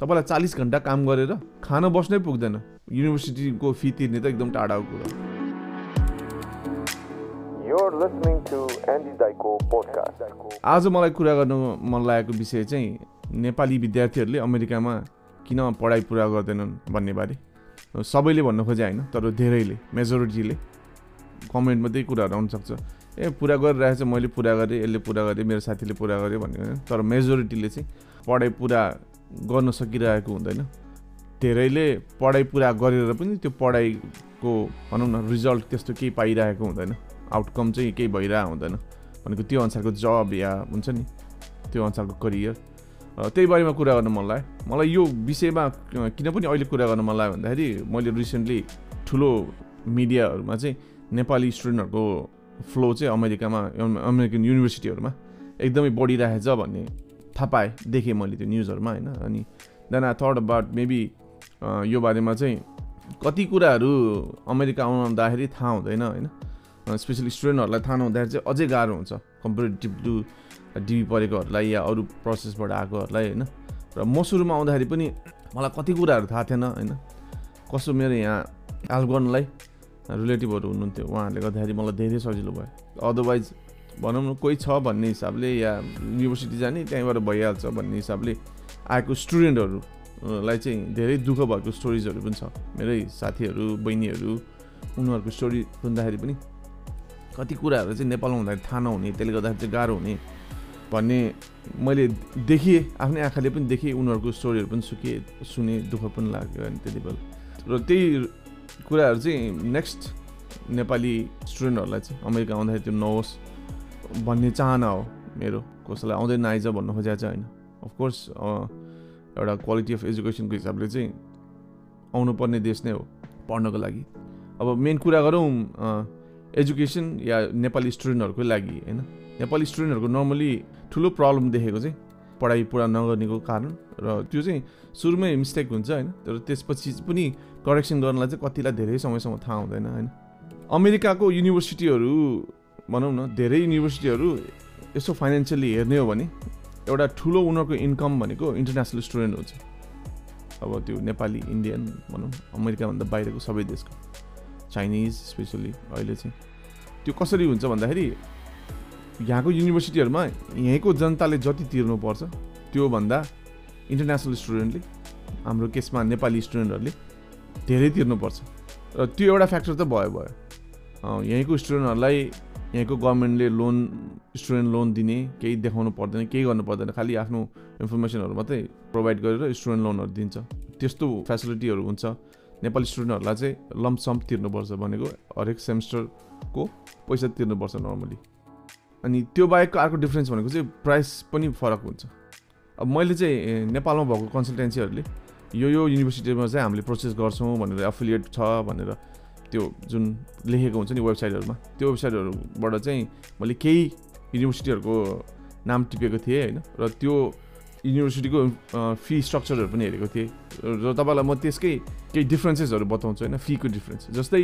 तपाईँलाई चालिस घन्टा काम गरेर खान बस्नै पुग्दैन। युनिभर्सिटीको फी तिर्ने त एकदम टाढाको कुरा. आज मलाई कुरा गर्नु मन लागेको विषय चाहिँ नेपाली विद्यार्थीहरूले अमेरिकामा किन पढाइ पुरा गर्दैनन् भन्ने बारे। सबैले भन्नु खोजे होइन तर धेरैले मेजोरिटीले कमेन्टमा त्यही कुराहरू आउनसक्छ। ए पुरा गरिरहेको छ मैले पुरा गरेँ यसले पुरा गरेँ मेरो साथीले पुरा गरेँ भन्ने तर मेजोरिटीले चाहिँ पढाइ पुरा गर्न सकिरहेको हुँदैन। धेरैले पढाइ पुरा गरेर पनि त्यो पढाइको भनौँ न रिजल्ट त्यस्तो केही पाइरहेको हुँदैन। आउटकम चाहिँ केही भइरहेको हुँदैन। भनेको त्यो अनुसारको जब या हुन्छ नि त्यो अनुसारको करियर त्यही बारेमा कुरा गर्न मन लाग्यो मलाई यो विषयमा किन पनि अहिले कुरा गर्न मन लाग्यो भन्दाखेरि मैले रिसेन्टली ठुलो मिडियाहरूमा चाहिँ नेपाली स्टुडेन्टहरूको फ्लो चाहिँ अमेरिकामा अमेरिकन युनिभर्सिटीहरूमा एकदमै बढिरहेछ भन्ने थाहा पाएँ देखेँ मैले त्यो न्युजहरूमा होइन? अनि then I thought about maybe यो बारेमा चाहिँ कति कुराहरू अमेरिका आउँदाखेरि थाहा हुँदैन होइन? स्पेसली स्टुडेन्टहरूलाई थाहा नहुँदाखेरि चाहिँ अझै गाह्रो हुन्छ कम्पेरिटिभ टु डिबी पढेकोहरूलाई या अरू प्रोसेसबाट आएकोहरूलाई होइन? र म सुरुमा आउँदाखेरि पनि मलाई कति कुराहरू थाहा थिएन होइन? कसो मेरो यहाँ एल्गनलाई रिलेटिभहरू हुनुहुन्थ्यो उहाँहरूले गर्दाखेरि मलाई धेरै सजिलो भयो। अदरवाइज भनौँ न कोही छ भन्ने हिसाबले या युनिभर्सिटी जाने त्यहीँबाट भइहाल्छ भन्ने हिसाबले आएको स्टुडेन्टहरूलाई चाहिँ धेरै दुःख भएको स्टोरिजहरू पनि छ। मेरै साथीहरू बहिनीहरू उनीहरूको स्टोरी सुन्दाखेरि पनि कति कुराहरू चाहिँ नेपालमा हुँदाखेरि थाहा नहुने त्यसले गर्दाखेरि चाहिँ गाह्रो हुने भन्ने मैले देखेँ आफ्नै आँखाले पनि देखेँ उनीहरूको स्टोरीहरू पनि सुकेँ सुने दुःख पनि लाग्यो अनि त्यति बेला। र त्यही कुराहरू चाहिँ नेक्स्ट नेपाली स्टुडेन्टहरूलाई चाहिँ अमेरिका आउँदाखेरि त्यो नहोस्। भन्ने चाहना हो मेरो कसैलाई आउँदैन आइज भन्नु खोजेको चाहिँ होइन। अफकोर्स एउटा क्वालिटी अफ एजुकेसनको हिसाबले चाहिँ आउनुपर्ने देश नै हो पढ्नको लागि। अब मेन कुरा गरौँ एजुकेसन या नेपाली स्टुडेन्टहरूकै लागि होइन। नेपाली स्टुडेन्टहरूको नर्मली ठुलो प्रब्लम देखेको चाहिँ पढाइ पुरा नगर्नेको कारण र त्यो चाहिँ सुरुमै मिस्टेक हुन्छ होइन। तर त्यसपछि पनि करेक्सन गर्नलाई चाहिँ कतिलाई धेरै समयसम्म थाहा हुँदैन होइन। अमेरिकाको युनिभर्सिटीहरू भनौँ न धेरै युनिभर्सिटीहरू यसो फाइनेन्सियली हेर्ने हो भने एउटा ठुलो उनीहरूको इन्कम भनेको इन्टरनेसनल स्टुडेन्ट हुन्छ। अब त्यो नेपाली इन्डियन भनौँ अमेरिकाभन्दा बाहिरको सबै देशको। चाइनिज स्पेसली अहिले चाहिँ। त्यो कसरी हुन्छ भन्दाखेरि यहाँको युनिभर्सिटीहरूमा यहीँको जनताले जति तिर्नुपर्छ त्योभन्दा इन्टरनेसनल स्टुडेन्टले हाम्रो केसमा नेपाली स्टुडेन्टहरूले धेरै तिर्नुपर्छ। र त्यो एउटा फ्याक्टर त भयो भयो। यहीँको स्टुडेन्टहरूलाई यहीँको गभर्मेन्टले लोन स्टुडेन्ट लोन दिने केही देखाउनु पर्दैन केही गर्नु पर्दैन खालि आफ्नो इन्फर्मेसनहरू मात्रै प्रोभाइड गरेर स्टुडेन्ट लोनहरू दिन्छ। त्यस्तो फेसिलिटीहरू हुन्छ। नेपाली स्टुडेन्टहरूलाई चाहिँ लम्पसम्प तिर्नुपर्छ भनेको हरेक सेमेस्टरको पैसा तिर्नुपर्छ नर्मली। अनि त्यो बाहेकको अर्को डिफ्रेन्स भनेको चाहिँ प्राइस पनि फरक हुन्छ। अब मैले चाहिँ नेपालमा भएको कन्सल्टेन्सीहरूले यो यो युनिभर्सिटीमा चाहिँ हामीले प्रोसेस गर्छौँ भनेर एफिलिएट छ भनेर त्यो जुन लेखेको हुन्छ नि वेबसाइटहरूमा त्यो वेबसाइटहरूबाट चाहिँ मैले केही युनिभर्सिटीहरूको नाम टिपेको थिएँ होइन र त्यो युनिभर्सिटीको फी स्ट्रक्चरहरू पनि हेरेको थिएँ र तपाईँलाई म त्यसकै केही डिफ्रेन्सेसहरू बताउँछु होइन फीको डिफ्रेन्स जस्तै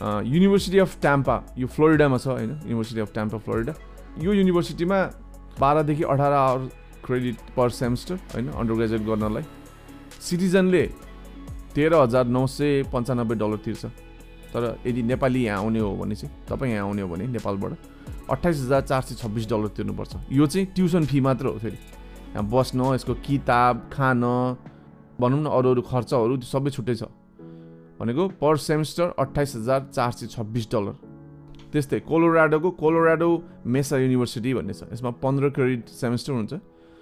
युनिभर्सिटी अफ ट्याम्पा यो फ्लोरिडामा छ होइन युनिभर्सिटी अफ ट्याम्पा फ्लोरिडा यो युनिभर्सिटीमा बाह्रदेखि अठार आवर क्रेडिट पर सेमेस्टर होइन अन्डर ग्रेजुएट गर्नलाई। सिटिजनले तेह्र हजार नौ सय पन्चानब्बे डलर तिर्छ। तर यदि नेपाली यहाँ आउने हो भने चाहिँ तपाईँ यहाँ आउने हो भने नेपालबाट अट्ठाइस हजार चार सय छब्बिस डलर तिर्नुपर्छ। यो चाहिँ ट्युसन फी मात्र हो फेरि। यहाँ बस्न यसको किताब खान भनौँ न अरू अरू खर्चहरू त्यो सबै छुट्टै छ। भनेको पर सेमेस्टर अट्ठाइस हजार चार सय छब्बिस डलर। त्यस्तै कोलोराडोको कोलोराडो मेसा युनिभर्सिटी भन्ने छ। यसमा पन्ध्र क्रेडिट सेमेस्टर हुन्छ।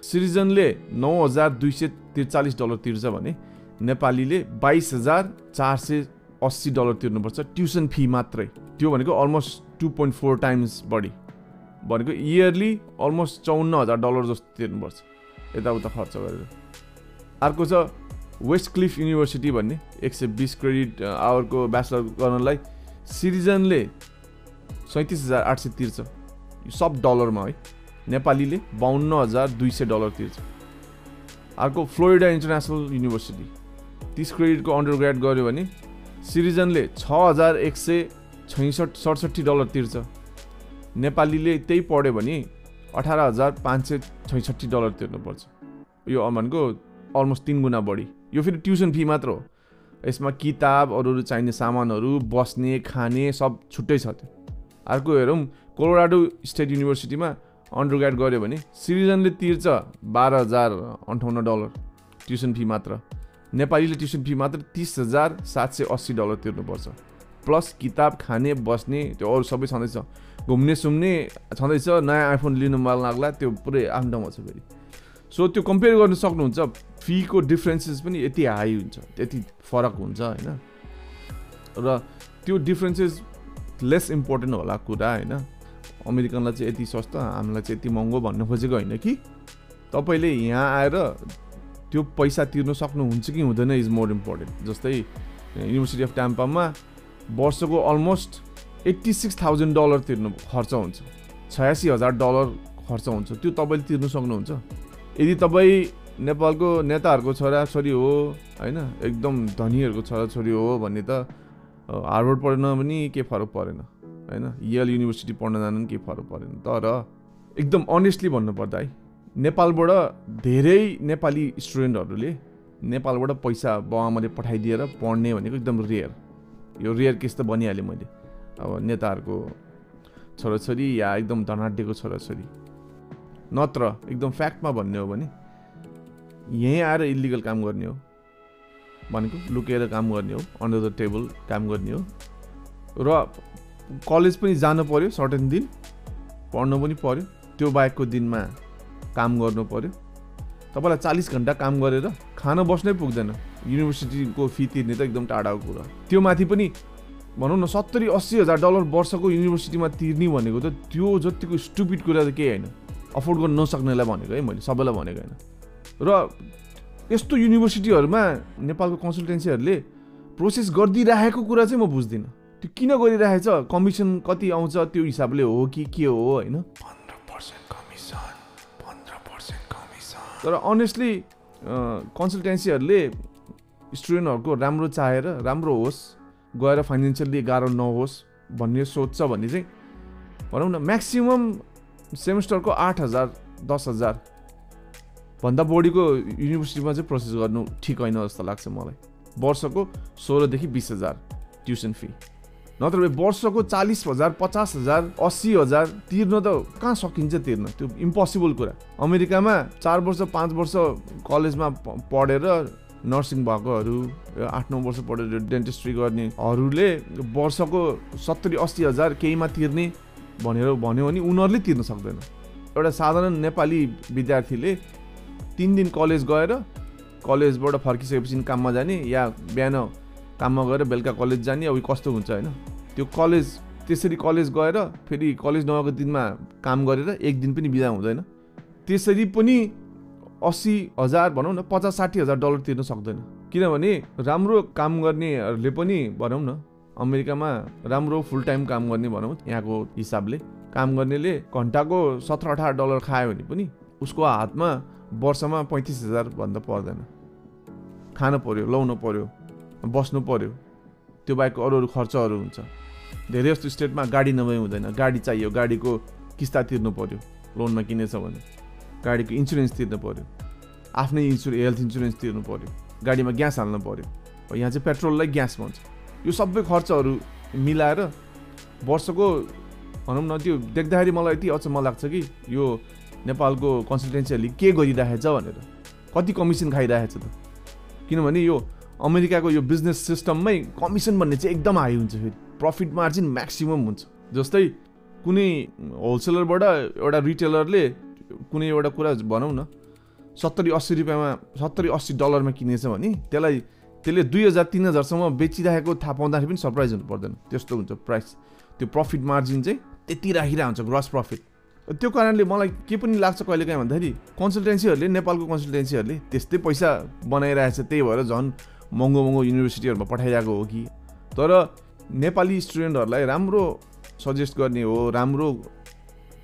सिटिजनले नौ हजार दुई सय त्रिचालिस डलर तिर्छ भने नेपालीले बाइस हजार चार सय अस्सी डलर तिर्नुपर्छ। ट्युसन फी मात्रै। त्यो भनेको almost two point four times बढी। भनेको इयरली अलमोस्ट चौन्न हजार डलर जस्तो तिर्नुपर्छ। यताउता खर्च गरेर। अर्को छ वेस्ट क्लिफ युनिभर्सिटी भन्ने। एक सय बिस क्रेडिट आवरको ब्याचलर गर्नलाई सिटिजनले सैँतिस हजार आठ सय तिर्छ। सब डलरमा है। नेपालीले बाहन्न हजार दुई सय डलर तिर्छ। अर्को फ्लोरिडा इन्टरनेसनल युनिभर्सिटी तिस क्रेडिटको अन्डर ग्रेड गऱ्यो भने सिटिजनले छ हजार एक सय छैसठ सडसठी डलर तिर्छ। नेपालीले त्यही पढ्यो भने अठार हजार पाँच सय छैसठी डलर तिर्नुपर्छ। यो भनेको अलमोस्ट तिन गुणा बढी। यो फेरि ट्युसन फी मात्र हो। यसमा किताब अरू अरू चाहिने सामानहरू बस्ने खाने सब छुट्टै छ त्यो। अर्को हेरौँ कोलोराडो स्टेट युनिभर्सिटीमा अन्डर ग्राड गऱ्यो भने सिटिजनले तिर्छ बाह्र हजार अन्ठाउन्न डलर ट्युसन फी मात्र। नेपालीले ट्युसन फी मात्र तिस हजार सात सय अस्सी डलर तिर्नुपर्छ। प्लस किताब खाने बस्ने त्यो अरू सबै छँदैछ। घुम्ने सुम्ने छँदैछ नयाँ आइफोन लिनु मन लाग्ला त्यो पुरै आफ्नो ठाउँमा छ फेरि। सो त्यो कम्पेयर गर्न सक्नुहुन्छ फीको डिफ्रेन्सेस पनि यति हाई हुन्छ त्यति फरक हुन्छ होइन? र त्यो डिफ्रेन्सेस लेस इम्पोर्टेन्ट होला कुरा होइन? अमेरिकनलाई चाहिँ यति सस्तो हामीलाई चाहिँ यति महँगो भन्नु खोजेको होइन कि? तपाईँले यहाँ आएर त्यो पैसा तिर्नु सक्नुहुन्छ कि हुँदैन इज मोर इम्पोर्टेन्ट जस्तै युनिभर्सिटी अफ ट्याम्पामा वर्षको almost eighty six thousand dollar तिर्नु खर्च हुन्छ। छयासी हजार डलर खर्च हुन्छ। त्यो तपाईँले तिर्नु सक्नुहुन्छ। यदि तपाईँ नेपालको नेताहरूको छोराछोरी हो होइन एकदम धनीहरूको छोराछोरी हो भने त हार्वर्ड पढ्न पनि केही फरक परेन होइन। यल युनिभर्सिटी पढ्न जानु पनि केही फरक परेन। तर एकदम अनेस्टली भन्नुपर्दा है नेपालबाट धेरै नेपाली स्टुडेन्टहरूले नेपालबाट पैसा बाबाआमाले पठाइदिएर पढ्ने भनेको एकदम रेयर यो रेयर केस त भनिहालेँ मैले। अब नेताहरूको छोराछोरी या एकदम धनाड्यको छोराछोरी। नत्र एकदम फ्याक्टमा भन्ने हो भने यहीँ आएर इलिगल काम गर्ने हो। भनेको लुकेर काम गर्ने हो अन्डर द टेबल काम गर्ने हो। र कलेज पनि जानु पऱ्यो सर्टेन दिन। पढ्नु पनि पऱ्यो त्यो बाहेकको दिनमा काम गर्नु पऱ्यो तपाईँलाई चालिस घन्टा काम गरेर खान बस्नै पुग्दैन। युनिभर्सिटीको फी तिर्ने त एकदम टाढाको कुरा। त्यो माथि पनि भनौँ न सत्तरी अस्सी हजार डलर वर्षको युनिभर्सिटीमा तिर्ने भनेको त त्यो जतिको स्टुपिड कुरा त केही होइन। अफोर्ड गर्न नसक्नेलाई भनेको है मैले सबैलाई भनेको होइन। र यस्तो युनिभर्सिटीहरूमा नेपालको कन्सल्टेन्सीहरूले प्रोसेस गरिदिइराखेको कुरा चाहिँ म बुझ्दिनँ। त्यो किन गरिरहेछ कमिसन कति आउँछ त्यो हिसाबले हो कि के हो होइन? तर अनेस्टली कन्सल्टेन्सीहरूले स्टुडेन्टहरूको राम्रो चाहेर राम्रो होस् गएर फाइनेन्सियल्ली गाह्रो नहोस् भन्ने सोध्छ भने चाहिँ भनौँ न म्याक्सिमम् सेमेस्टरको आठ हजार दस हजार भन्दा बढीको युनिभर्सिटीमा चाहिँ प्रोसेस गर्नु ठिक होइन जस्तो लाग्छ मलाई। वर्षको सोह्रदेखि बिस हजार ट्युसन फी नत्र वर्षको चालिस हजार पचास हजार अस्सी हजार तिर्न त कहाँ सकिन्छ तिर्न? त्यो इम्पोसिबल कुरा। अमेरिकामा चार वर्ष पाँच वर्ष कलेजमा पढेर नर्सिङ भएकोहरू आठ नौ वर्ष पढेर डेन्टिस्ट्री गर्नेहरूले वर्षको सत्तरी अस्सी हजार केहीमा तिर्ने भनेर भन्यो भने उनीहरूले तिर्न सक्दैन। एउटा साधारण नेपाली विद्यार्थीले तिन दिन कलेज गएर कलेजबाट फर्किसकेपछि काममा जाने या बिहान काममा गएर बेलुका कलेज जाने अब कस्तो हुन्छ होइन? त्यो कलेज त्यसरी कलेज गएर फेरि कलेज नगएको दिनमा काम गरेर एक दिन पनि बिदा हुँदैन। त्यसरी पनि अस्सी हजार भनौँ न पचास साठी हजार डलर तिर्न सक्दैन। किनभने राम्रो काम गर्नेहरूले पनि भनौँ न अमेरिकामा राम्रो फुल टाइम काम गर्ने भनौँ यहाँको हिसाबले काम गर्नेले घन्टाको सत्र अठार डलर खायो भने पनि उसको हातमा वर्षमा पैँतिस हजारभन्दा पर्दैन। खानु पऱ्यो लाउनु पऱ्यो बस्नु पऱ्यो त्यो बाहेक अरू अरू खर्चहरू हुन्छ। धेरै जस्तो स्टेटमा गाडी नभए हुँदैन। गाडी चाहियो। गाडीको किस्ता तिर्नु पऱ्यो लोनमा किनेछ भने। गाडीको इन्सुरेन्स तिर्नु पऱ्यो आफ्नै इन्सुर हेल्थ इन्सुरेन्स तिर्नु पऱ्यो गाडीमा ग्यास हाल्नु पऱ्यो यहाँ चाहिँ पेट्रोललाई ग्यास भन्छ। यो सबै खर्चहरू मिलाएर वर्षको भनौँ न त्यो देख्दाखेरि मलाई यति अचम्म लाग्छ कि यो नेपालको कन्सल्टेन्सीहरूले के गरिरहेछ भनेर। कति कमिसन खाइरहेछ त। किनभने यो अमेरिकाको यो बिजनेस सिस्टममै कमिसन भन्ने चाहिँ एकदम हाई हुन्छ फेरि। प्रफिट मार्जिन म्याक्सिमम् हुन्छ। जस्तै कुनै होलसेलरबाट एउटा रिटेलरले कुनै एउटा कुरा भनौँ न सत्तरी अस्सी रुपियाँमा सत्तरी अस्सी डलरमा किनेछ भने त्यसलाई त्यसले दुई हजार तिन हजारसम्म बेचिरहेको थाहा पाउँदाखेरि पनि सरप्राइज हुनु पर्दैन। त्यस्तो हुन्छ प्राइस त्यो प्रफिट मार्जिन चाहिँ त्यति राखिरहेको हुन्छ ग्रस प्रफिट त्यो कारणले मलाई के पनि लाग्छ कहिले काहीँ भन्दाखेरि कन्सल्टेन्सीहरूले नेपालको कन्सल्टेन्सीहरूले त्यस्तै पैसा बनाइरहेछ त्यही भएर झन् महँगो महँगो युनिभर्सिटीहरूमा पठाइरहेको हो कि? तर नेपाली स्टुडेन्टहरूलाई राम्रो सजेस्ट गर्ने हो राम्रो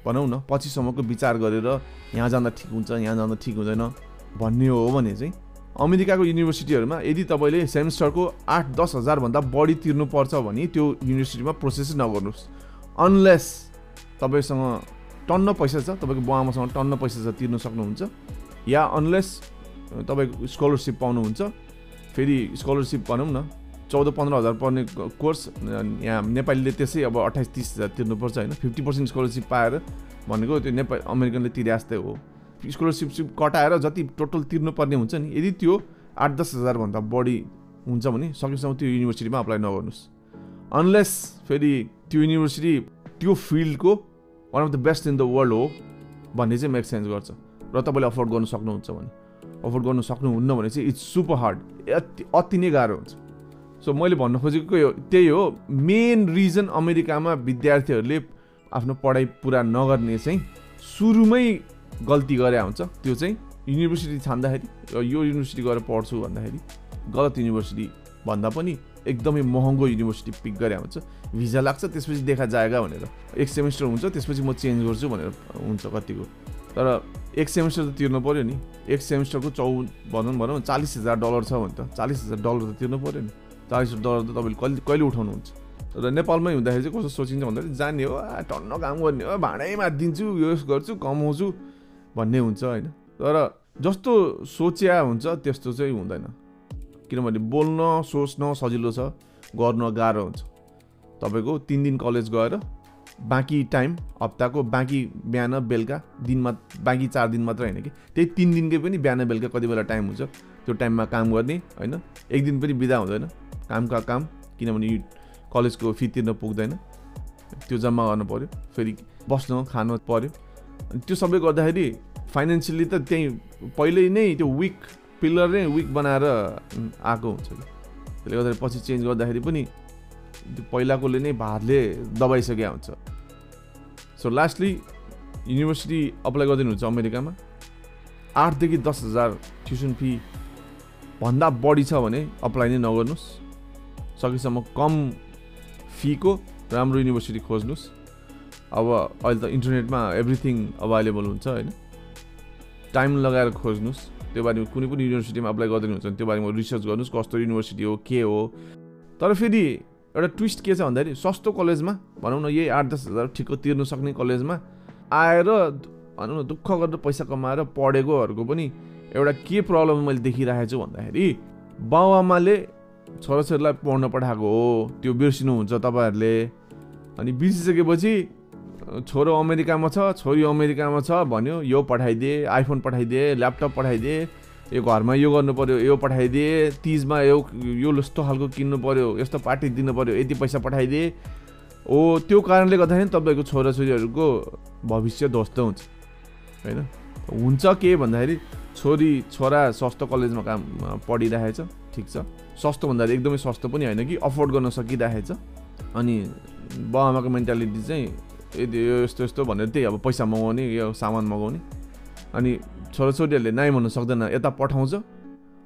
भनौँ न पछिसम्मको विचार गरेर यहाँ जाँदा ठिक हुन्छ यहाँ जाँदा ठिक हुँदैन भन्ने हो भने चाहिँ अमेरिकाको युनिभर्सिटीहरूमा यदि तपाईँले सेमिस्टरको आठ दस हजारभन्दा बढी तिर्नुपर्छ भने त्यो युनिभर्सिटीमा प्रोसेस नगर्नुहोस्। अनलेस तपाईँसँग टन्न पैसा छ तपाईँको बुवामासँग टन्न पैसा छ तिर्नु सक्नुहुन्छ या अनलेस तपाईँको स्कलरसिप पाउनुहुन्छ फेरि स्कलरसिप भनौँ न चौध पन्ध्र हजार पर्ने कोर्स यहाँ नेपालीले त्यसै अब अठाइस तिस हजार तिर्नुपर्छ होइन। फिफ्टी पर्सेन्ट स्कलरसिप पाएर भनेको त्यो नेपाल अमेरिकनले तिरे जस्तै हो। स्कलरसिप सिप कटाएर जति टोटल तिर्नुपर्ने हुन्छ नि यदि त्यो आठ दस हजारभन्दा बढी हुन्छ भने सकेसम्म त्यो युनिभर्सिटीमा अप्लाई नगर्नुहोस्। अनलेस फेरि त्यो युनिभर्सिटी त्यो फिल्डको one of the best in the world हो भन्ने चाहिँ मेक सेन्स गर्छ। र तपाईँले अफोर्ड गर्नु सक्नुहुन्छ भने। अफोर्ड गर्नु सक्नुहुन्न भने चाहिँ इट्स सुपर हार्ड अति अति नै गाह्रो हुन्छ। सो मैले भन्नु खोजेको यो त्यही हो मेन रिजन अमेरिकामा विद्यार्थीहरूले आफ्नो पढाइ पुरा नगर्ने चाहिँ सुरुमै गल्ती गरे हुन्छ। त्यो चाहिँ युनिभर्सिटी छान्दाखेरि यो युनिभर्सिटी गएर पढ्छु भन्दाखेरि गलत युनिभर्सिटी भन्दा पनि एकदमै महँगो युनिभर्सिटी पिक गरे हुन्छ। भिजा लाग्छ त्यसपछि देखा जाएगा भनेर। एक सेमेस्टर हुन्छ त्यसपछि म चेन्ज गर्छु भनेर हुन्छ कतिको। तर एक सेमेस्टर त तिर्नु पऱ्यो नि। एक सेमेस्टरको चौ भनौँ भनौँ चालिस हजार डलर छ भने त चालिस हजार डलर त तिर्नु पऱ्यो नि। चालिस हजार डलर त तपाईँले कहिले कहिले उठाउनुहुन्छ? र नेपालमै हुँदाखेरि चाहिँ कस्तो सोचिन्छ भन्दाखेरि जाने हो टन्न काम गर्ने हो भाँडै मारिदिन्छु यो गर्छु कमाउँछु भन्ने हुन्छ होइन। तर जस्तो सोच्या हुन्छ त्यस्तो चाहिँ हुँदैन। किनभने बोल्न सोच्न सजिलो छ गर्न गाह्रो हुन्छ। तपाईँको तिन दिन कलेज गएर बाँकी टाइम हप्ताको बाँकी बिहान बेलुका दिनमा बाँकी चार दिन मात्र होइन कि? त्यही तिन दिनकै पनि बिहान बेलुका कति बेला टाइम हुन्छ त्यो टाइममा काम गर्ने होइन? एक दिन पनि बिदा हुँदैन कामका काम किनभने कलेजको फी तिर्न पुग्दैन। त्यो जम्मा गर्नु पऱ्यो फेरि बस्नु खानु पऱ्यो त्यो सबै गर्दाखेरि फाइनेन्सियली त त्यहीँ पहिल्यै नै त्यो विक पिलर नै विक बनाएर आएको हुन्छ कि? त्यसले गर्दाखेरि पछि चेन्ज गर्दाखेरि पनि त्यो पहिलाकोले नै भारले दबाइसकेको हुन्छ सो लास्टली युनिभर्सिटी अप्लाई गरिदिनुहुन्छ अमेरिकामा। आठदेखि दस हजार ट्युसन फी भन्दा बढी छ भने अप्लाई नै नगर्नुहोस्। सकेसम्म कम फीको राम्रो युनिभर्सिटी खोज्नुहोस्। अब अहिले त इन्टरनेटमा एभ्रिथिङ अभाइलेबल हुन्छ होइन। टाइम लगाएर खोज्नुहोस्। त्यो बारेमा कुनै पनि युनिभर्सिटीमा अप्लाई गरिदिनुहुन्छ भने त्यो बारेमा रिसर्च गर्नुहोस्। कस्तो युनिभर्सिटी हो के हो। तर फेरि एउटा ट्विस्ट के छ भन्दाखेरि सस्तो कलेजमा भनौँ न यही आठ दस हजार ठिक्क तिर्नु सक्ने कलेजमा आएर भनौँ न दुःख गरेर पैसा कमाएर पढेकोहरूको पनि एउटा के प्रब्लम मैले देखिरहेको छु भन्दाखेरि बाउआमाले छोराछोरीलाई पढ्न पठाएको हो त्यो बिर्सिनुहुन्छ तपाईँहरूले। अनि बिर्सिसकेपछि छोरो अमेरिकामा छ छोरी अमेरिकामा छ भन्यो यो पठाइदिए आइफोन पठाइदिए ल्यापटप पठाइदिए यो घरमा यो गर्नु पऱ्यो यो पठाइदिए तिजमा यो यो यस्तो खालको किन्नु पऱ्यो यस्तो पार्टी दिनु पऱ्यो यति पैसा पठाइदिए। हो त्यो कारणले गर्दाखेरि तपाईँको छोराछोरीहरूको भविष्य ध्वस्त हुन्छ। होइन? हुन्छ के भन्दाखेरि छोरी छोरा सस्तो कलेजमा काम पढिरहेछ ठिक छ। सस्तो भन्दाखेरि एकदमै सस्तो पनि होइन कि अफोर्ड गर्न सकिरहेछ। अनि बाबामाको मेन्टालिटी चाहिँ यदि यो यस्तो यस्तो भनेर त्यही अब पैसा मगाउने यो सामान मगाउने। अनि छोराछोरीहरूले नाइ भन्नु सक्दैन यता पठाउँछ।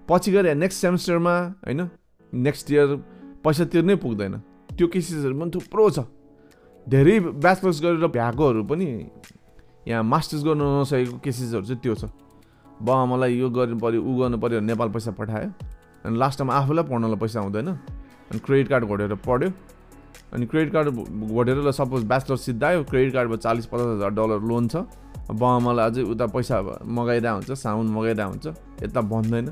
पछि गएर नेक्स्ट सेमेस्टरमा होइन नेक्स्ट इयर पैसा तिर्नै पुग्दैन। त्यो केसेसहरू पनि थुप्रो छ। धेरै ब्याचलर्स गरेर भ्याएकोहरू पनि यहाँ मास्टर्स गर्नु नसकेको केसेसहरू चाहिँ त्यो छ। बाउ मलाई यो गर्नु पऱ्यो ऊ गर्नु पऱ्यो नेपाल पैसा पठायो। अनि लास्ट टाइम आफूलाई पढ्नलाई पैसा हुँदैन। अनि क्रेडिट कार्ड घोटेर पढ्यो। अनि क्रेडिट कार्ड घोटेर सपोज ब्याचलर सिद्धायो क्रेडिट कार्डमा चालिस पचास हजार डलर लोन छ। बाबामालाई अझै उता पैसा मगाइरहेको हुन्छ साउन मगाइरहेको हुन्छ। यता भन्दैन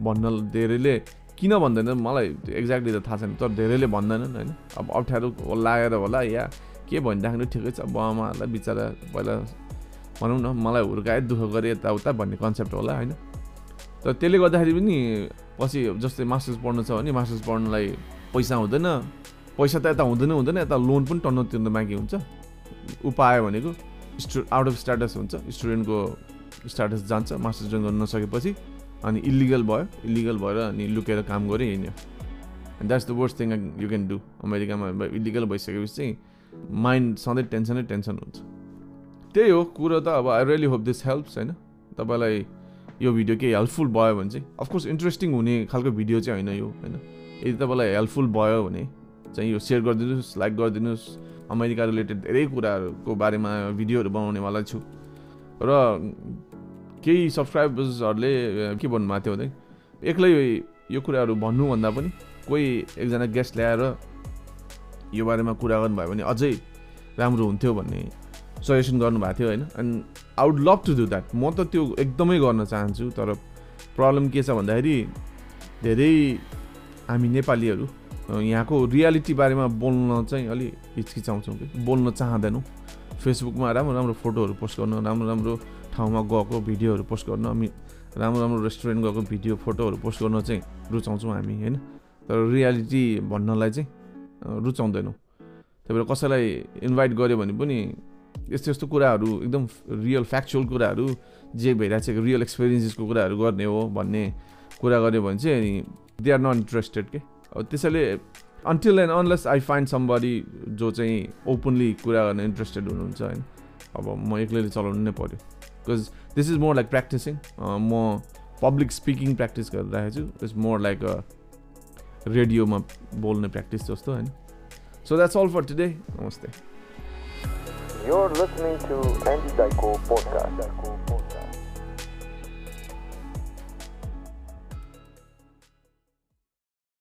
भन्न धेरैले किन भन्दैन मलाई एक्ज्याक्टली त थाहा छैन तर धेरैले भन्दैनन् होइन। अब अप्ठ्यारो लागेर होला या के भनिराख्नु ठिकै छ बाबामालाई बिचरा पहिला भनौँ न मलाई हुर्काए दुःख गरेँ यताउता भन्ने कन्सेप्ट होला होइन। तर त्यसले गर्दाखेरि पनि पछि जस्तै मास्टर्स पढ्नु छ भने मास्टर्स पढ्नलाई पैसा हुँदैन पैसा त यता हुँदैन हुँदैन यता लोन पनि टन्न तिर्न बाँकी हुन्छ। उपाय भनेको स्टु आउट अफ स्ट्याटस हुन्छ स्टुडेन्टको स्ट्याटस जान्छ मास्टर्स जोइन गर्न नसकेपछि अनि इलिगल भयो इलिगल भएर अनि लुकेर काम गऱ्यो हिँड्यो and that's the worst thing you can do अमेरिकामा इलिगल भइसकेपछि चाहिँ माइन्ड सधैँ टेन्सनै टेन्सन हुन्छ। त्यही हो कुरो त अब I really hope this helps होइन? तपाईँलाई यो भिडियो केही हेल्पफुल भयो भने चाहिँ अफकोर्स इन्ट्रेस्टिङ हुने खालको भिडियो चाहिँ होइन यो होइन? यदि तपाईँलाई हेल्पफुल भयो भने चाहिँ यो सेयर गरिदिनुहोस् लाइक गरिदिनुहोस् अमेरिका रिलेटेड धेरै कुराहरूको बारेमा भिडियोहरू बनाउनेवाला छु। र केही सब्सक्राइबर्सहरूले के भन्नुभएको थियो भने एक्लै यो कुराहरू भन्नुभन्दा पनि कोही एकजना गेस्ट ल्याएर यो बारेमा कुरा गर्नुभयो भने अझै राम्रो हुन्थ्यो भन्ने सजेसन गर्नुभएको थियो होइन? And I would love to do that म त त्यो एकदमै गर्न चाहन्छु तर प्रब्लम के छ भन्दाखेरि धेरै हामी नेपालीहरू यहाँको रियालिटी बारेमा बोल्न चाहिँ अलि हिचकिचाउँछौँ कि। बोल्न चाहँदैनौँ। फेसबुकमा राम्रो राम्रो फोटोहरू पोस्ट गर्न राम्रो राम्रो ठाउँमा गएको भिडियोहरू पोस्ट गर्न अनि राम्रो राम्रो रेस्टुरेन्ट गएको भिडियो फोटोहरू पोस्ट गर्न चाहिँ रुचाउँछौँ हामी होइन? तर रियालिटी भन्नलाई चाहिँ रुचाउँदैनौँ। त्यही भएर कसैलाई इन्भाइट गऱ्यो भने पनि यस्तो यस्तो कुराहरू एकदम रियल फ्याक्चुअल कुराहरू जे भइरहेको छ रियल एक्सपिरियन्सेसको कुराहरू गर्ने हो भन्ने कुरा गऱ्यो भने चाहिँ दे आर नट इन्ट्रेस्टेड के? त्यसैले until and unless I find somebody जो चाहिँ ओपनली कुरा गर्न इन्ट्रेस्टेड हुनुहुन्छ होइन अब म एक्लैले चलाउनु नै पऱ्यो because this is more like practising म पब्लिक स्पिकिङ प्र्याक्टिस गरिरहेको छु। इट्स मोर लाइक रेडियोमा बोल्ने प्र्याक्टिस जस्तो होइन। So that's all for today नमस्ते। You're listening to Daiko Podcast.